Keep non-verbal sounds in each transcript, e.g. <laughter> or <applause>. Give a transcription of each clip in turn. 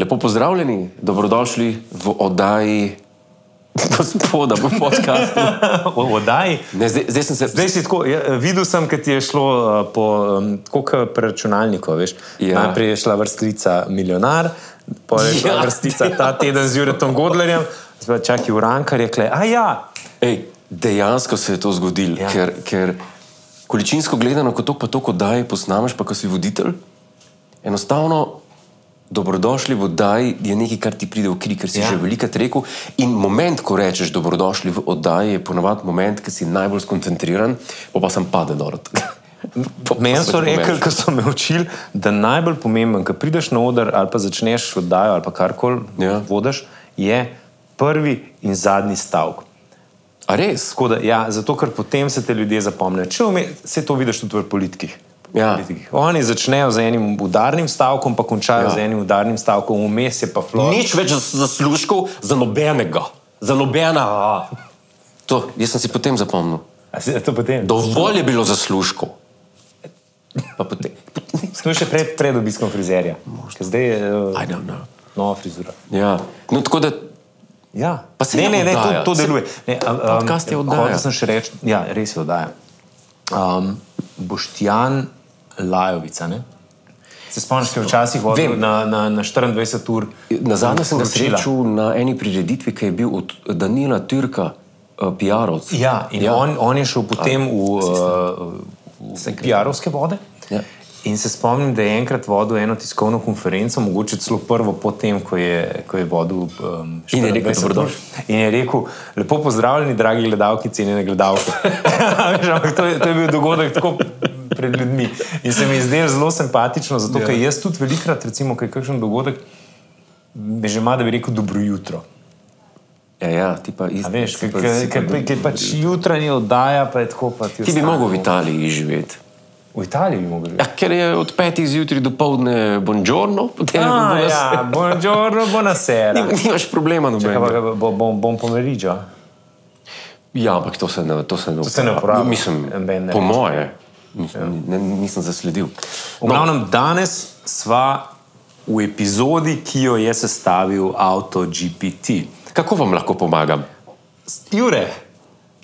Lepo pozdravljeni, dobrodošli v oddaji gospoda v podkastu. v oddaji. Ne, zdaj, zdaj sem se Zdaj si tako, ja, videl sem, kad ti je šlo uh, po tako preračunalniku. veš. Ja. Najprej je šla vrstica milijonar, potem je šla Ja, vrstica ta teden z Juretom Godlerjem, zdaj pa čakaj uranka, rekla je, a ja, Ej, dejansko se je to zgodilo, Ja. ker, ker količinsko gledano, ko to pa to oddaj posnameš, pa ko si voditelj, enostavno dobrodošli v oddaji je nekaj, kar ti pride v kri, ker si Ja. ja. že velikrat rekel. In moment, ko rečeš dobrodošli v oddaji, je ponovadi moment, ki si najbolj skoncentriran, pa <laughs> pa sem pade dol. Meni so rekli, ko so me učili, da najbolj pomemben, ko prideš na oder ali pa začneš oddajo ali pa karkoli Ja. vodiš, je prvi in zadnji stavek. A res? Tako Da, ja, zato, ker potem se te ljudje zapomnijo. Če vme, se to vidiš tudi v politikih. Ja. politikih. Oni začnejo z enim udarnim stavkom, pa končajo ja. Z enim udarnim stavkom, vmes je pa flor. Nič več zas- zaslužkov za nobenega, za nobena. To, jaz sem si potem zapomnil. Je to potem? Dovolj je bilo zaslužkov. Je še pred, pred obiskom frizerja. Zdaj je uh, nova frizura. Ja. No, tako da, Ja. Pa se ne, ne, ne, to, oddaja. to Se- deluje. Ne, um, Podcast je oddaja. Hotel sem še reči, ja, res je oddaja. Um, Boštjan Lajovica, ne? Se spomniš, da je včasih vodil Vem. na, na, na 24 ur. na zadnje sem ga srečal na eni prireditvi, ki je bil od Danila Türka, uh, PR-ovc. Ja, in ja. On, on je šel potem v, uh, v PR-ovske vode. Ja. In se spomnim, da je enkrat vodil eno tiskovno konferenco, mogoče celo prvo, potem, ko je, ko je vodil. Um, In je rekel, 24 ur. "Dobrodošli." In je rekel, lepo pozdravljeni, dragi gledalci, cenjene gledalke. <laughs> To, je, to je bil dogodek tako pred ljudmi. In se mi je zdelo zelo simpatično, zato Ja. ker jaz tudi velikrat, recimo, ko je kakšen dogodek, me že ima, da bi rekel dobro jutro. Ja, ja, ti pa isto. veš, ker pač jutranje oddaja, pa je tako. Pa ti Ti bi mogel v Italiji živeti. V Italiji bi mogel. Ja, ker je od petih zjutraj do povdne bonžorno, potem Ah, bo nas- ja, buongiorno, buonasera. Nim- <laughs> Nimaš problema, nobenega. bo- Bom, bom pomeričal. Ja, ampak to se ne, to se ne, se ne uporablja. Mislim, ne po moje, nisem, ne, nisem zasledil. V glavnem, danes sva v epizodi, ki jo je sestavil AutoGPT. Kako vam lahko pomagam? Jure,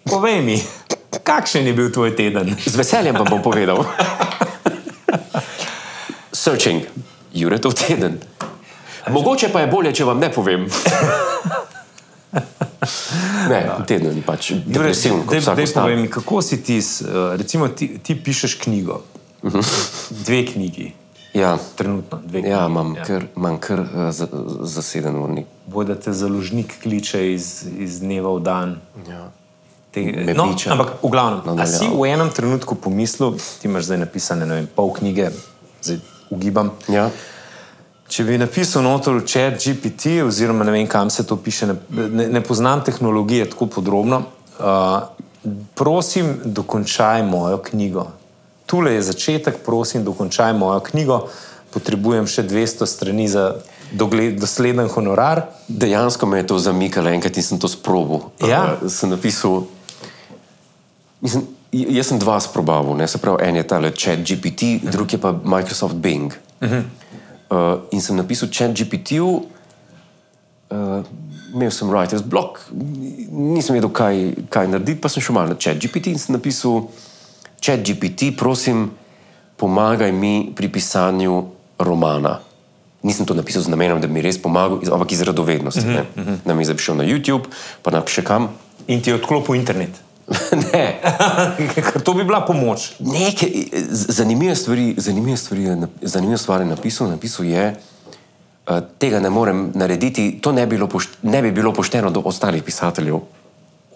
povej mi, kakšen je bil tvoj teden? Z veseljem vam bom povedal. Searching, Jure, to teden. Mogoče pa je bolje, če vam ne povem. Ne, teden pač depresiven, kot vsak ostal. povej mi, kako si ti, eh, recimo, ti, ti pišeš knjigo, dve knjigi, Ja, trenutno dve knjigi. ja imam kar, imam kar uh, za- zaseden urnik. Boj, da te založnik kliče iz, iz dneva v dan. Ja. Te, Me no, biča. ampak, v glavnem, a Nadaljavo. si v enem trenutku pomislil, ti imaš zdaj napisane ne vem, pol knjige, zdaj ugibam. Ja. Če bi napisal notor v chat GPT, oziroma ne vem, kam se to piše, ne, ne, ne poznam tehnologije tako podrobno, uh, prosim, dokončaj mojo knjigo. Tule je začetek, prosim, dokončaj mojo knjigo. Potrebujem še 200 strani za dogled, dosleden honorar. Dejansko me je to zamikalo, enkrat sem to sprobil. Ja. Uh, sem napisal, mislim, jaz sem dva sprobaval, ne? se pravi, en je tale chat GPT, uh -huh. drugi je pa Microsoft Bing. Uh -huh. uh, in sem napisal chat GPT-ju, uh, imel sem writer's block, nisem vedel, kaj, kaj narediti, pa sem šel malo na chat GPT in sem napisal, chat GPT, prosim, pomagaj mi pri pisanju romana. Nisem to napisal z namenom, da bi mi res pomagal, ampak iz radovednosti. Uh -huh, uh -huh. Da mi zdaj bi šel na YouTube, pa napiše kam. In ti je odklopil internet. <laughs> ne, Ker <laughs> to bi bila pomoč. Nekaj z- zanimive stvari, zanimive stvari zanimive stvari je napisal. Napisal je, uh, tega ne morem narediti, to ne bi bilo, pošt, ne bi bilo pošteno do ostalih pisateljev,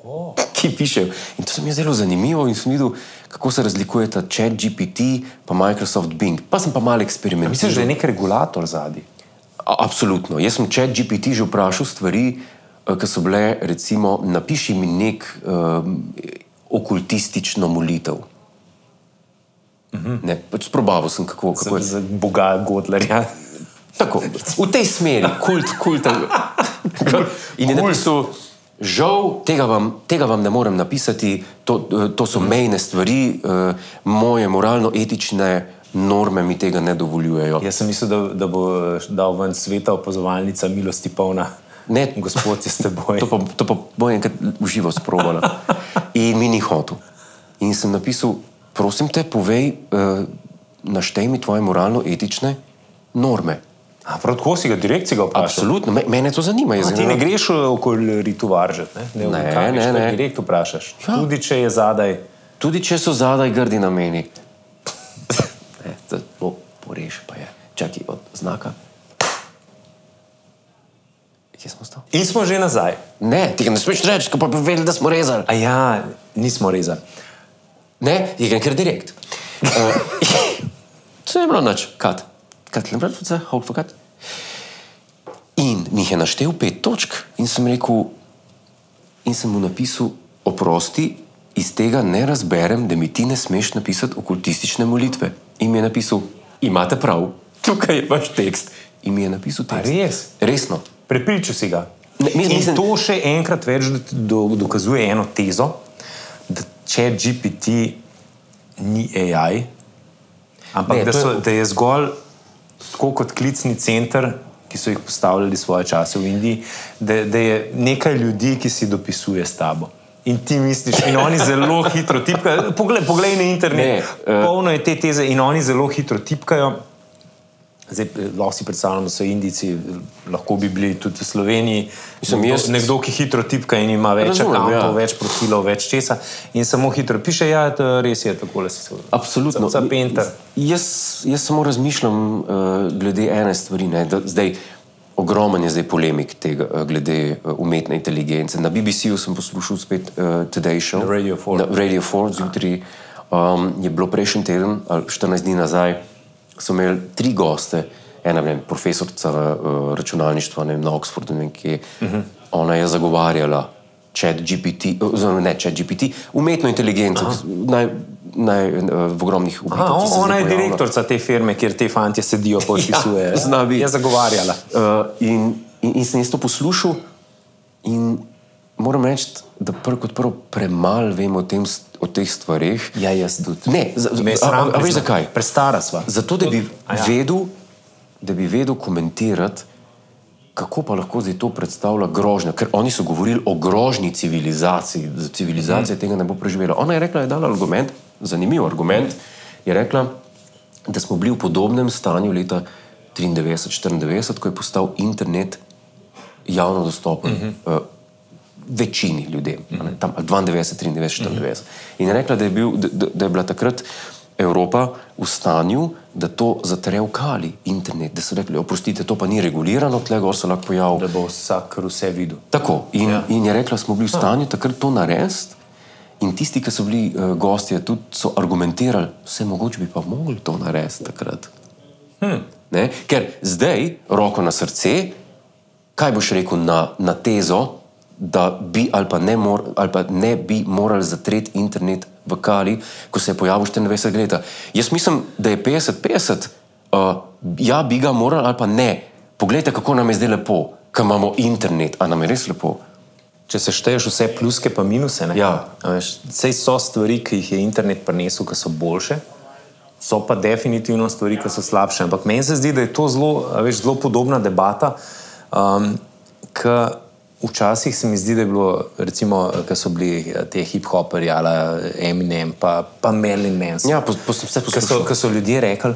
Oh. ki pišejo. In to se mi je zelo zanimivo in sem videl, kako se razlikujeta Chat GPT in Microsoft Bing. Pa sem pa malo eksperimentiral. Misliš, da je nek regulator zadnji? Absolutno. Jaz sem Chat GPT že vprašal stvari, eh, ki so bile, recimo, napiši mi nek um, okultistično molitev. Ne, pač probaval sem, kako, kako je. Za, za Boga Godlerja. Tako, v tej smeri, kult, kult. In je napisal, žal tega vam, tega vam ne morem napisati, to, eh, to so mejne stvari, eh, moje moralno-etične norme mi tega ne dovoljujejo. Jaz sem mislil, da, da bo eh, dal ven sveta opazovalnica milosti polna. Ne, Gospod je s teboj. To pa, to pa bo enkrat uživo sprobala. In mi ni hotel. In sem napisal, prosim te, povej, uh, naštej mi tvoje moralno-etične norme. A, prav tako si ga direkcija vprašal. Absolutno, me, mene to zanima. A Jaz ti ne- ne greš okoli ritu varžati, ne? Ne, kaj greš, ne, ne. Direkt vprašaš. Ja. Tudi če je zadaj. Tudi če so zadaj grdi na meni. <laughs> Ne, to bo, poreš pa je. Čakaj, od znaka. Kje smo stali? In smo že nazaj. Ne, tega ne smeš reči, ko pa bi vedeli, da smo rezali. A ja, nismo rezali. Ne, je grem kar direkt. Uh, <laughs> to je bilo noč, kad. Kad le brat, za hold for kad. In mi je naštel pet točk in sem rekel, in sem mu napisal, oprosti, iz tega ne razberem, da mi ti ne smeš napisati okultistične molitve. In mi je napisal, imate prav, tukaj je vaš tekst. In mi je napisal A tekst. res? Resno. Prepričal si ga. Ne, mi- In mislim- to še enkrat več do- do- dokazuje eno tezo, da če GPT ni AI, ampak Ne, da, to je- so, da je zgolj tako kot klicni center, ki so jih postavljali svoje čase v Indiji, da, da je nekaj ljudi, ki si dopisuje s tabo. In ti misliš, in oni zelo hitro tipkajo. Poglej, poglej na internet, Ne, eh. polno je te teze, in oni zelo hitro tipkajo. Zdaj, eh, lahko si predstavljamo, da so Indijci, lahko bi bili tudi v Sloveniji. Mislim, nekdo, jaz- nekdo, ki hitro tipka in ima več akantov, ja. več profilov, več česa in samo hitro piše, ja, res je tako, da si se Absolutno. Za penter. Jaz, jaz samo razmišljam uh, glede ene stvari. Ne, da, zdaj, ogromen je zdaj polemik tega, glede umetne inteligence. Na BBC-ju sem poslušal spet uh, Today Show. Na Radio 4. Na Radio 4 zjutraj. Um, je bilo prejšnji teden, ali 14 dni nazaj, so imeli tri goste. Ena, vem, profesorica uh, računalništva vem, na Oxfordu, vem kje. Uh -huh. Ona je zagovarjala chat GPT, oziroma ne chat GPT, umetno inteligenco, ki naj, naj, eh, v ogromnih Aha, oblikah. ki se on- ona je direktorica te firme, kjer te fanti sedijo, <laughs> podpisujejo. zna biti. Je zagovarjala. Uh, in, in, in sem jaz to poslušal, in moram reči, da prvo kot prvo premalo vem o, tem, o teh stvareh. Ja, jaz tudi. Ne, za, Me je a, a, sram a veš zakaj? Prestara sva. Zato, da bi, ja. vedel, da bi vedel komentirati, kako pa lahko zdaj to predstavlja grožnjo. Ker oni so govorili o grožnji civilizaciji, da civilizacija Mhm. tega ne bo preživela. Ona je rekla, je dala argument, zanimiv argument, je rekla, da smo bili v podobnem stanju leta 93-94, ko je postal internet javno dostopen. Mhm. Uh, Večini ljudem, a ne, tam ali 92, 93, 94. In je rekla, da je, bil, da, da, je bila takrat Evropa v stanju, da to zatre v kali, internet, da so rekli, oprostite, to pa ni regulirano, tle gor se lahko pojavi. Da bo vsak vse videl. Tako. In, ja. In je rekla, smo bili v stanju takrat to narediti. In tisti, ki so bili uh, gostje, tudi so argumentirali, vse mogoče bi pa mogli to narediti takrat. Hm. Ne? Ker zdaj, roko na srce, kaj boš rekel na, na tezo, da bi ali pa, ne mor, ali pa ne bi morali zatreti internet v Kali, ko se je pojavil 24 let. Jaz mislim, da je 50-50, uh, ja, bi ga morali ali pa ne. Poglejte, kako nam je zdaj lepo, ko imamo internet, a nam je res lepo. Če se šteješ vse pluske pa minuse, ne? Ja. Sej so stvari, ki jih je internet prinesel, ki so boljše, so pa definitivno stvari, ki so slabše. Ampak meni se zdi, da je to zelo, veš, zelo podobna debata. Um, k Včasih se mi zdi, da je bilo, recimo, ko so bili eh, te hip-hoperji, ali Eminem, pa, pa Merlin Manson. Ja, pos, pos, vse Ko so, so ljudje rekli,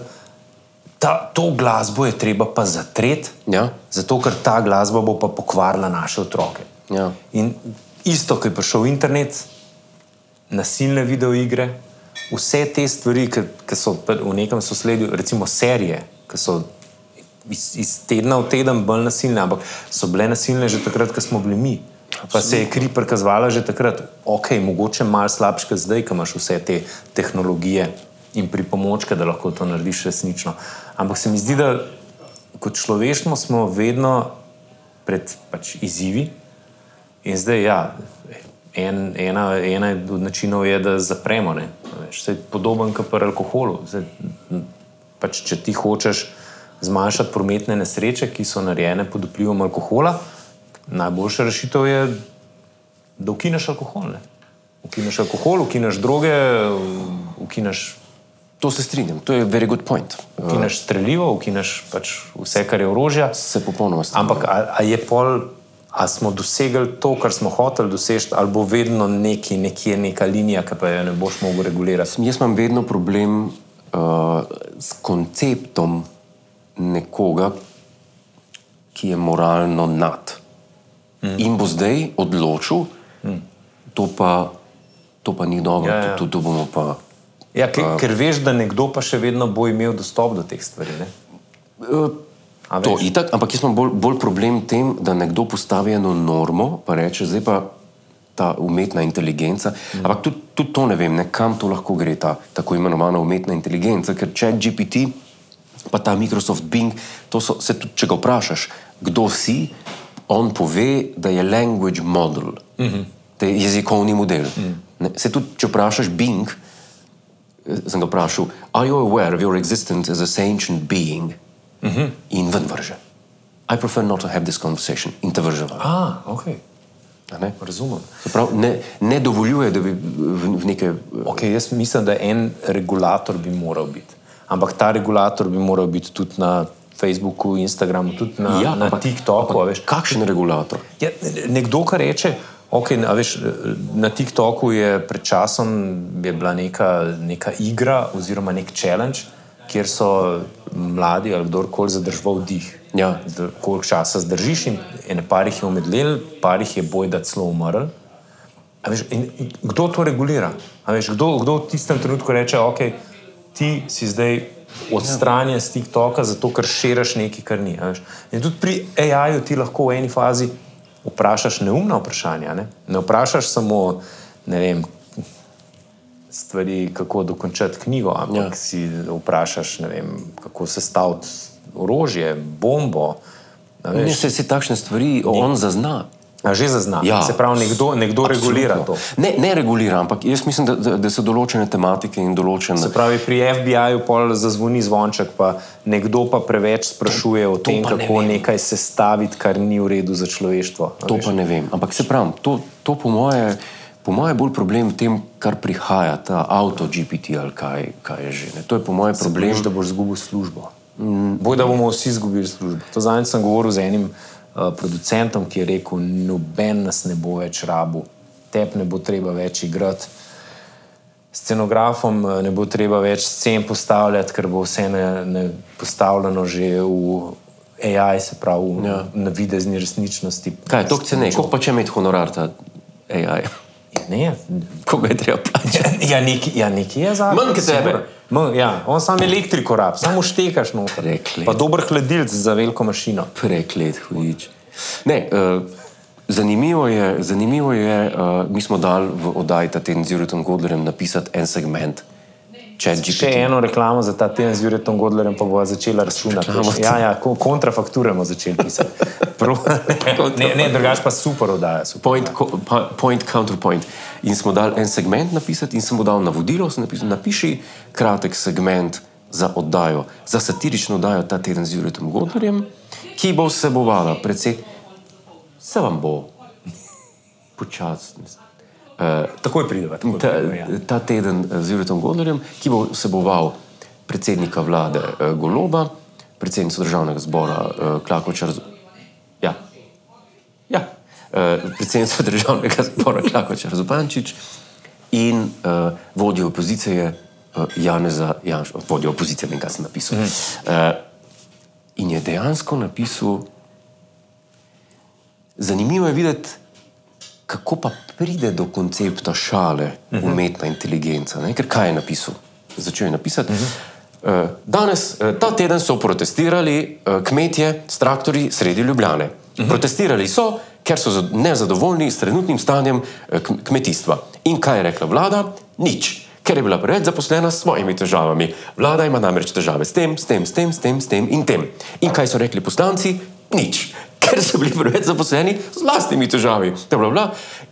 da to glasbo je treba pa zatreti, Ja. zato ker ta glasba bo pa pokvarila naše otroke. Ja. In isto, ko je prišel internet, nasilne videoigre, vse te stvari, ki, so v nekem sosledju, recimo serije, ki so iz, iz tedna v teden bolj nasilne, ampak so bile nasilne že takrat, ko smo bili mi. Pa se je kri prikazovala že takrat, ok, mogoče malo slabše, kot zdaj, ko imaš vse te tehnologije in pripomočke, da lahko to narediš resnično. Ampak se mi zdi, da kot človeštvo smo vedno pred pač, izzivi, In zdaj, ja, en, ena, ena od načinov je, da zapremo. ne. Veš, saj podoben kot pri alkoholu. Zdaj, pač, če ti hočeš zmanjšati prometne nesreče, ki so narejene pod vplivom alkohola, najboljša rešitev je da ukineš alkohol. Ne? Ukineš alkohol, ukineš droge, ukineš, To se strinjam, to je very good point. Ukineš streljivo, ukineš pač vse, kar je orožje. se popolnoma strinjam. Ampak a, a je pol, a smo dosegli to, kar smo hoteli doseči, ali bo vedno neki, nekje neka linija, ki pa jo ne boš mogel regulirati. Jaz imam vedno problem uh, s konceptom nekoga, ki je moralno nad. Mm. In bo zdaj odločil, mm. to, pa, to pa ni dobro, Ja, ja. to, to, to bomo pa. Ja, ker, ker veš, da nekdo pa še vedno bo imel dostop do teh stvari. Ne? A To veš? itak, ampak jaz imam bolj, bolj problem v tem, da nekdo postavi eno normo, pa reče, zdaj pa ta umetna inteligenca. Mm. Ampak tudi, tudi to ne vem, ne, kam to lahko gre, ta tako imenovana umetna inteligenca, ker če GPT, pa ta Microsoft Bing, to so, se tudi, če ga vprašaš, kdo si, on pove, da je language model, mm -hmm. da je jezikovni model. Mm. Ne, se tudi, če vprašaš Bing, eh, sem ga vprašal, are you aware of your existence as a sentient being? Mm -hmm. In ven vrže. I prefer not to have this conversation in te vrže ven. A, ok, a ne? razumem. Se pravi, ne, ne dovoljuje, da bi v, v neke. Okay, jaz mislim, da en regulator bi moral biti. Ampak ta regulator bi moral biti tudi na Facebooku, Instagramu, tudi na, ja, na ampak- TikToku. a veš. Kakšen regulator? Ja, nekdo, ki reče, okay, a veš, na TikToku je pred časom je bila neka, neka igra oziroma nek challenge, kjer so mladi ali kdorkoli zadržal dih. Ja. Koliko časa zdržiš, in ene par jih je umedlel, par jih je boj, da celo umrl. A Veš, in, in kdo to regulira? A Veš, kdo, kdo v tistem trenutku reče, ok, ti si zdaj odstranjen z TikToka, zato ker širiš nekaj, kar ni. In tudi pri AI-ju ti lahko v eni fazi vprašaš neumna vprašanja. Ne, ne vprašaš samo, ne vem. Stvari, kako dokončati knjigo, ampak Ja. ja. si vprašaš, vem, kako sestaviti orožje, bombo. a veš. Ne, se, se takšne stvari on zazna. A že zazna. Se pravi, nekdo, nekdo regulira to. Ne, ne regulira, ampak jaz mislim, da, da, da so določene tematike in določene. Se pravi, pri FBI-ju pol zazvoni zvonček, pa nekdo pa preveč sprašuje o tem, ne kako vem. nekaj sestaviti, kar ni v redu za človeštvo. To veš. pa ne vem. Ampak se pravi, to, to po moje. Po mojem je bolj problem v tem, kar prihaja, ta avto GPT ali kaj, kaj je že. Ne. To je po mojem problem. Bojiš, da boš izgubil službo. Mm. Boj, da bomo vsi izgubili službo. To zadnjič sem govoril z enim uh, producentom, ki je rekel: noben nas ne bo več rabu, tep ne bo treba več igrati. Scenografom eh, ne bo treba več scen postavljati, ker bo vse ne, ne postavljeno že v AI, se pravi v ja. na videzni resničnosti. Kaj je to, cene? Koliko pa če imeti honorar ta AI? Ja, ne, Koga je treba plačati? ja, neki, ja, neki je zakon. Manj kot tebe. sigurno. Manj, ja, on sam elektriko rab, samo štekaš noter. Preklet. Pa dober hladilec za veliko mašino. Preklet, hudič. Ne, uh, zanimivo je, zanimivo je uh, mi smo dali v oddaji ta teden z Juritom Godlerjem napisati en segment. Še eno reklamo za ta teden z Juretom Godlerjem, pa bo začela računati. Ja, ja, ko- kontrafakture bomo začeli pisati. <laughs> Prav, ne, ne, drugač pa super oddaja. Super. Point, co- point, counterpoint. In smo dali en segment napisati, in sem mu dal navodilo, sem napisal, napiši kratek segment za oddajo, za satirično oddajo ta teden z Juritom Godlerjem, ki bo vsebovala predvsej, se vam bo počasno. Uh, Takoj prideva. Takoj ta, prideva ja. ta teden eh, z Juretom Godlerjem, ki bo vseboval predsednika vlade eh, Goloba, predsednico državnega zbora eh, Klakočar. Ja. Eh, predsednico <laughs> državnega zbora Klakočar Zupančič in uh, vodjo opozicije uh, Janeza Janša, vodjo opozicije, ne vem, kaj sem napisal. Mm. Uh, in je dejansko napisal, zanimivo je videti, kako pa pride do koncepta šale umetna inteligenca. Ne? Ker kaj je napisal? Začel je napisati. Uh -huh. Danes, eh, ta teden so protestirali eh, kmetje s traktorji sredi Ljubljane. Uh -huh. Protestirali so, ker so za- nezadovoljni s trenutnim stanjem eh, km- kmetijstva. In kaj je rekla vlada? Nič. Ker je bila preveč zaposlena s svojimi težavami. Vlada ima namreč težave s tem, s tem, s tem, s tem, s tem in tem. In kaj so rekli poslanci? Nič <laughs> ker so bili preveč zaposleni z vlastnimi težavami. Bla, bla.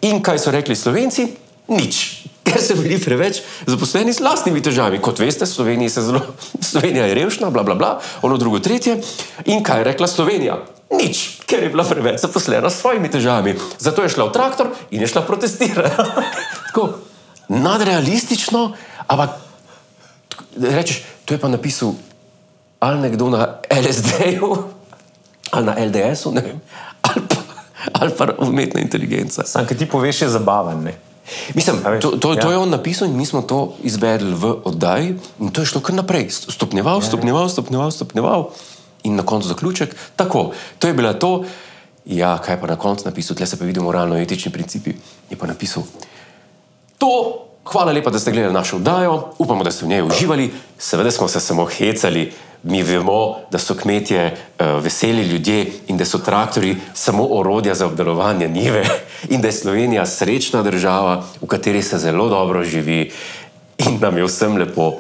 In kaj so rekli Slovenci? Nič. <laughs> Ker so bili preveč zaposleni z vlastnimi težavami. Kot veste, Slovenija, zelo, <laughs> Slovenija je revšna, bla, bla, bla, ono drugo, tretje. In kaj je rekla Slovenija? Nič, ker je bila preveč zaposlena s svojimi težavami. Zato je šla v traktor in je šla protestirati. <laughs> Tako nadrealistično, ampak rečeš, to je pa napisal ali nekdo na LSD-ju, ali na LDS-u, ne vem, ali pa, ali pa umetna inteligenca. Sam, ki ti poveš, je zabaven. Ne? Mislim, to, to, to ja. je on napisal in mi smo to izvedli v oddaji, in to je šlo kar naprej. Stopnjeval, stopnjeval, stopnjeval, stopnjeval, in na koncu zaključek. Tako, to je bila to. Ja, kaj pa na koncu napisal, tle se pa vidimo moralno-etični principi. Je pa napisal, to, hvala lepa, da ste gledali našo oddajo, upamo, da ste v njej uživali, seveda smo se samo hecali. Mi vemo, da so kmetje uh, veseli ljudje in da so traktori samo orodja za obdelovanje njive, in da je Slovenija srečna država, v kateri se zelo dobro živi in nam je vsem lepo.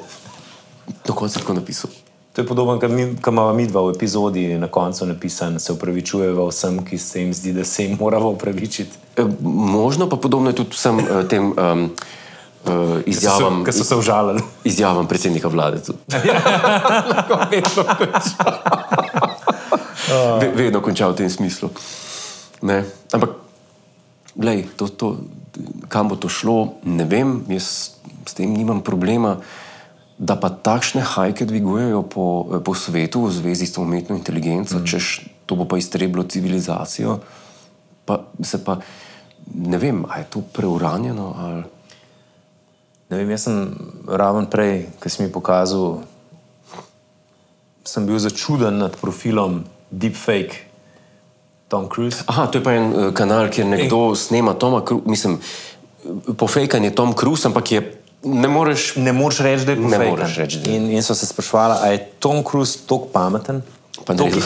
Koncu je tako napisal. To je podobno, kot imamo mi dva v epizodi na koncu napisan, se upravičujejo vsem, ki se jim zdi, da se jim moramo upravičiti. E, možno pa podobno je tudi vsem uh, tem um, uh, izjavam, Ki so se užalili. izjavam predsednika vlade. tudi. <laughs> Ve, vedno končal v tem smislu. Ne? Ampak, glej, to, to, kam bo to šlo, ne vem, jaz s tem nimam problema. Da pa takšne hajke dvigujejo po, po svetu v zvezi s umetno inteligenco, mm. češ to bo pa iztrebilo civilizacijo, pa se pa ne vem, ali je to preuranjeno ali. Ne vem, jaz sem raven prej, ki si mi pokazal, sem bil začuden nad profilom Deepfake Tom Cruise. Aha, to je pa en uh, kanal, kjer nekdo snema Toma Cruise, mislim, pofejkan je Tom Cruise, ampak je ne moreš. Ne moreš reči, da je je. In, in so se sprašvali, ali je Tom Cruise tako pameten, Pa tako naredi.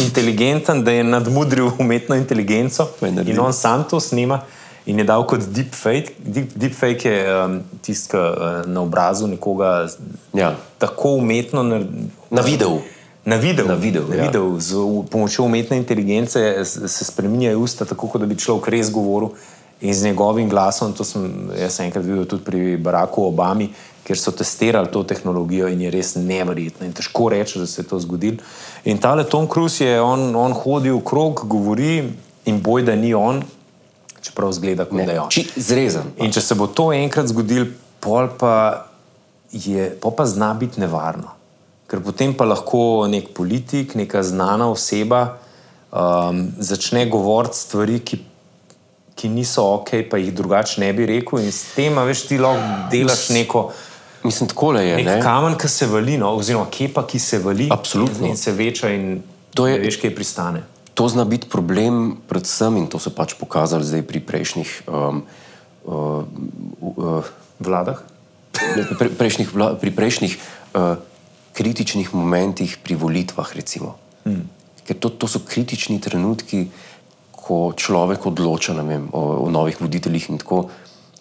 inteligenten, da je nadmudril umetno inteligenco naredi. in on sam to snima. In je dal kot deepfake. Deep, deepfake je um, tisti, ki uh, na obrazu nekoga z- Ja. tako umetno nar- Na videu. Na video, Na videu, na ja. videu z u- pomočjo umetne inteligence se spremenjajo usta, tako kot da bi človek res govoril. In z njegovim glasom, to sem jaz enkrat videl tudi pri Baracku Obami, kjer so testirali to tehnologijo in je res neverjetno. In težko reči, da se je to zgodilo. In tale Tom Cruise je, on, on hodi v krog, govori in boj, da ni on, čeprav zgleda, kot da je on. Či zrezan. In če se bo to enkrat zgodilo, pol pa, je, pol pa zna biti nevarno. Ker potem pa lahko nek politik, neka znana oseba um, začne govoriti stvari, ki, ki niso ok, pa jih drugače ne bi rekel, in s tem, veš, ti lahko delaš neko. Mislim, tako je. Nek Ne? kamen, ki se vali, no, oziroma kepa, ki se vali, Absolutno. in, in se veča, in To je- veš, kje pristane. To zna biti problem, predvsem, in to so pač pokazali zdaj pri prejšnjih. Um, uh, uh, Vladah? pre, prejšnjih, vla- pri prejšnjih uh, kritičnih momentih pri volitvah. Recimo. Hmm. Ker to, to so kritični trenutki, ko človek odloča vem, o, o novih voditeljih in tako.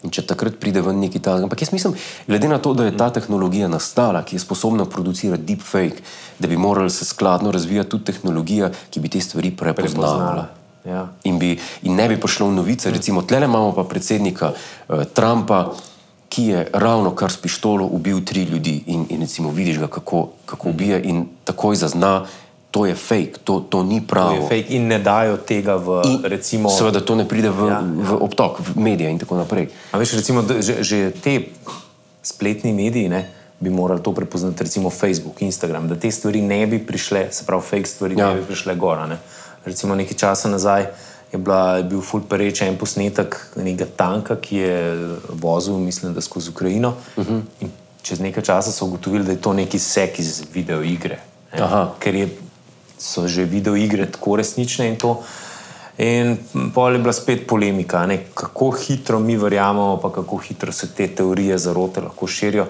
In če takrat pride ven neki ta. Ampak jaz mislim, glede na to, da je ta tehnologija nastala, ki je sposobna producirati deepfake, da bi morali se skladno razvijati tudi tehnologija, ki bi te stvari prepoznavala. Ja. In, bi, in ne bi prišlo v novice. Recimo, tle imamo pa predsednika uh, Trumpa, ki je ravno kar s pištolo ubil tri ljudi. In, in recimo, vidiš ga, kako, kako ubije, in takoj zazna, to je fake, to, to ni To je pravo. fake in ne dajo tega v, In recimo, seveda to ne pride v, Ja, ja, v obtok, v medije in tako naprej. A veš, recimo, že, že te spletni mediji ne, bi morali to prepoznati, recimo Facebook, Instagram, da te stvari ne bi prišle, se pravi, fake stvari ja. Ne bi prišle gora. Ne. Recimo nekaj časa nazaj je, bila, je bil ful pereč en posnetek nekega tanka, ki je vozil, mislim, da skozi Ukrajino. Uh -huh. In čez nekaj časa so ugotovili, da je to neki sek iz video igre. ne. Ker je, so že video igre tako resnične in to. In pol je bila spet polemika, ne, kako hitro mi verjamemo, pa kako hitro se te teorije zarote lahko širijo,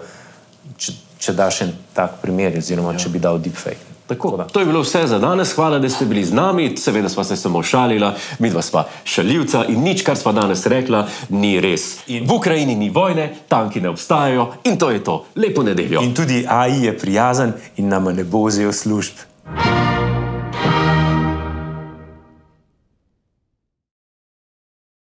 če, če daš en tak primer, oziroma ja. če bi dal deepfake. Tako, to je bilo vse za danes. Hvala, da ste bili z nami. Seveda smo se samo šalila, mi dva sva šaljivca in nič, kar sva danes rekla, ni res. In v Ukrajini ni vojne, tanki ne obstajajo in to je to. Lepo nedeljo. In tudi AI je prijazen in nama ne bo vzel služb.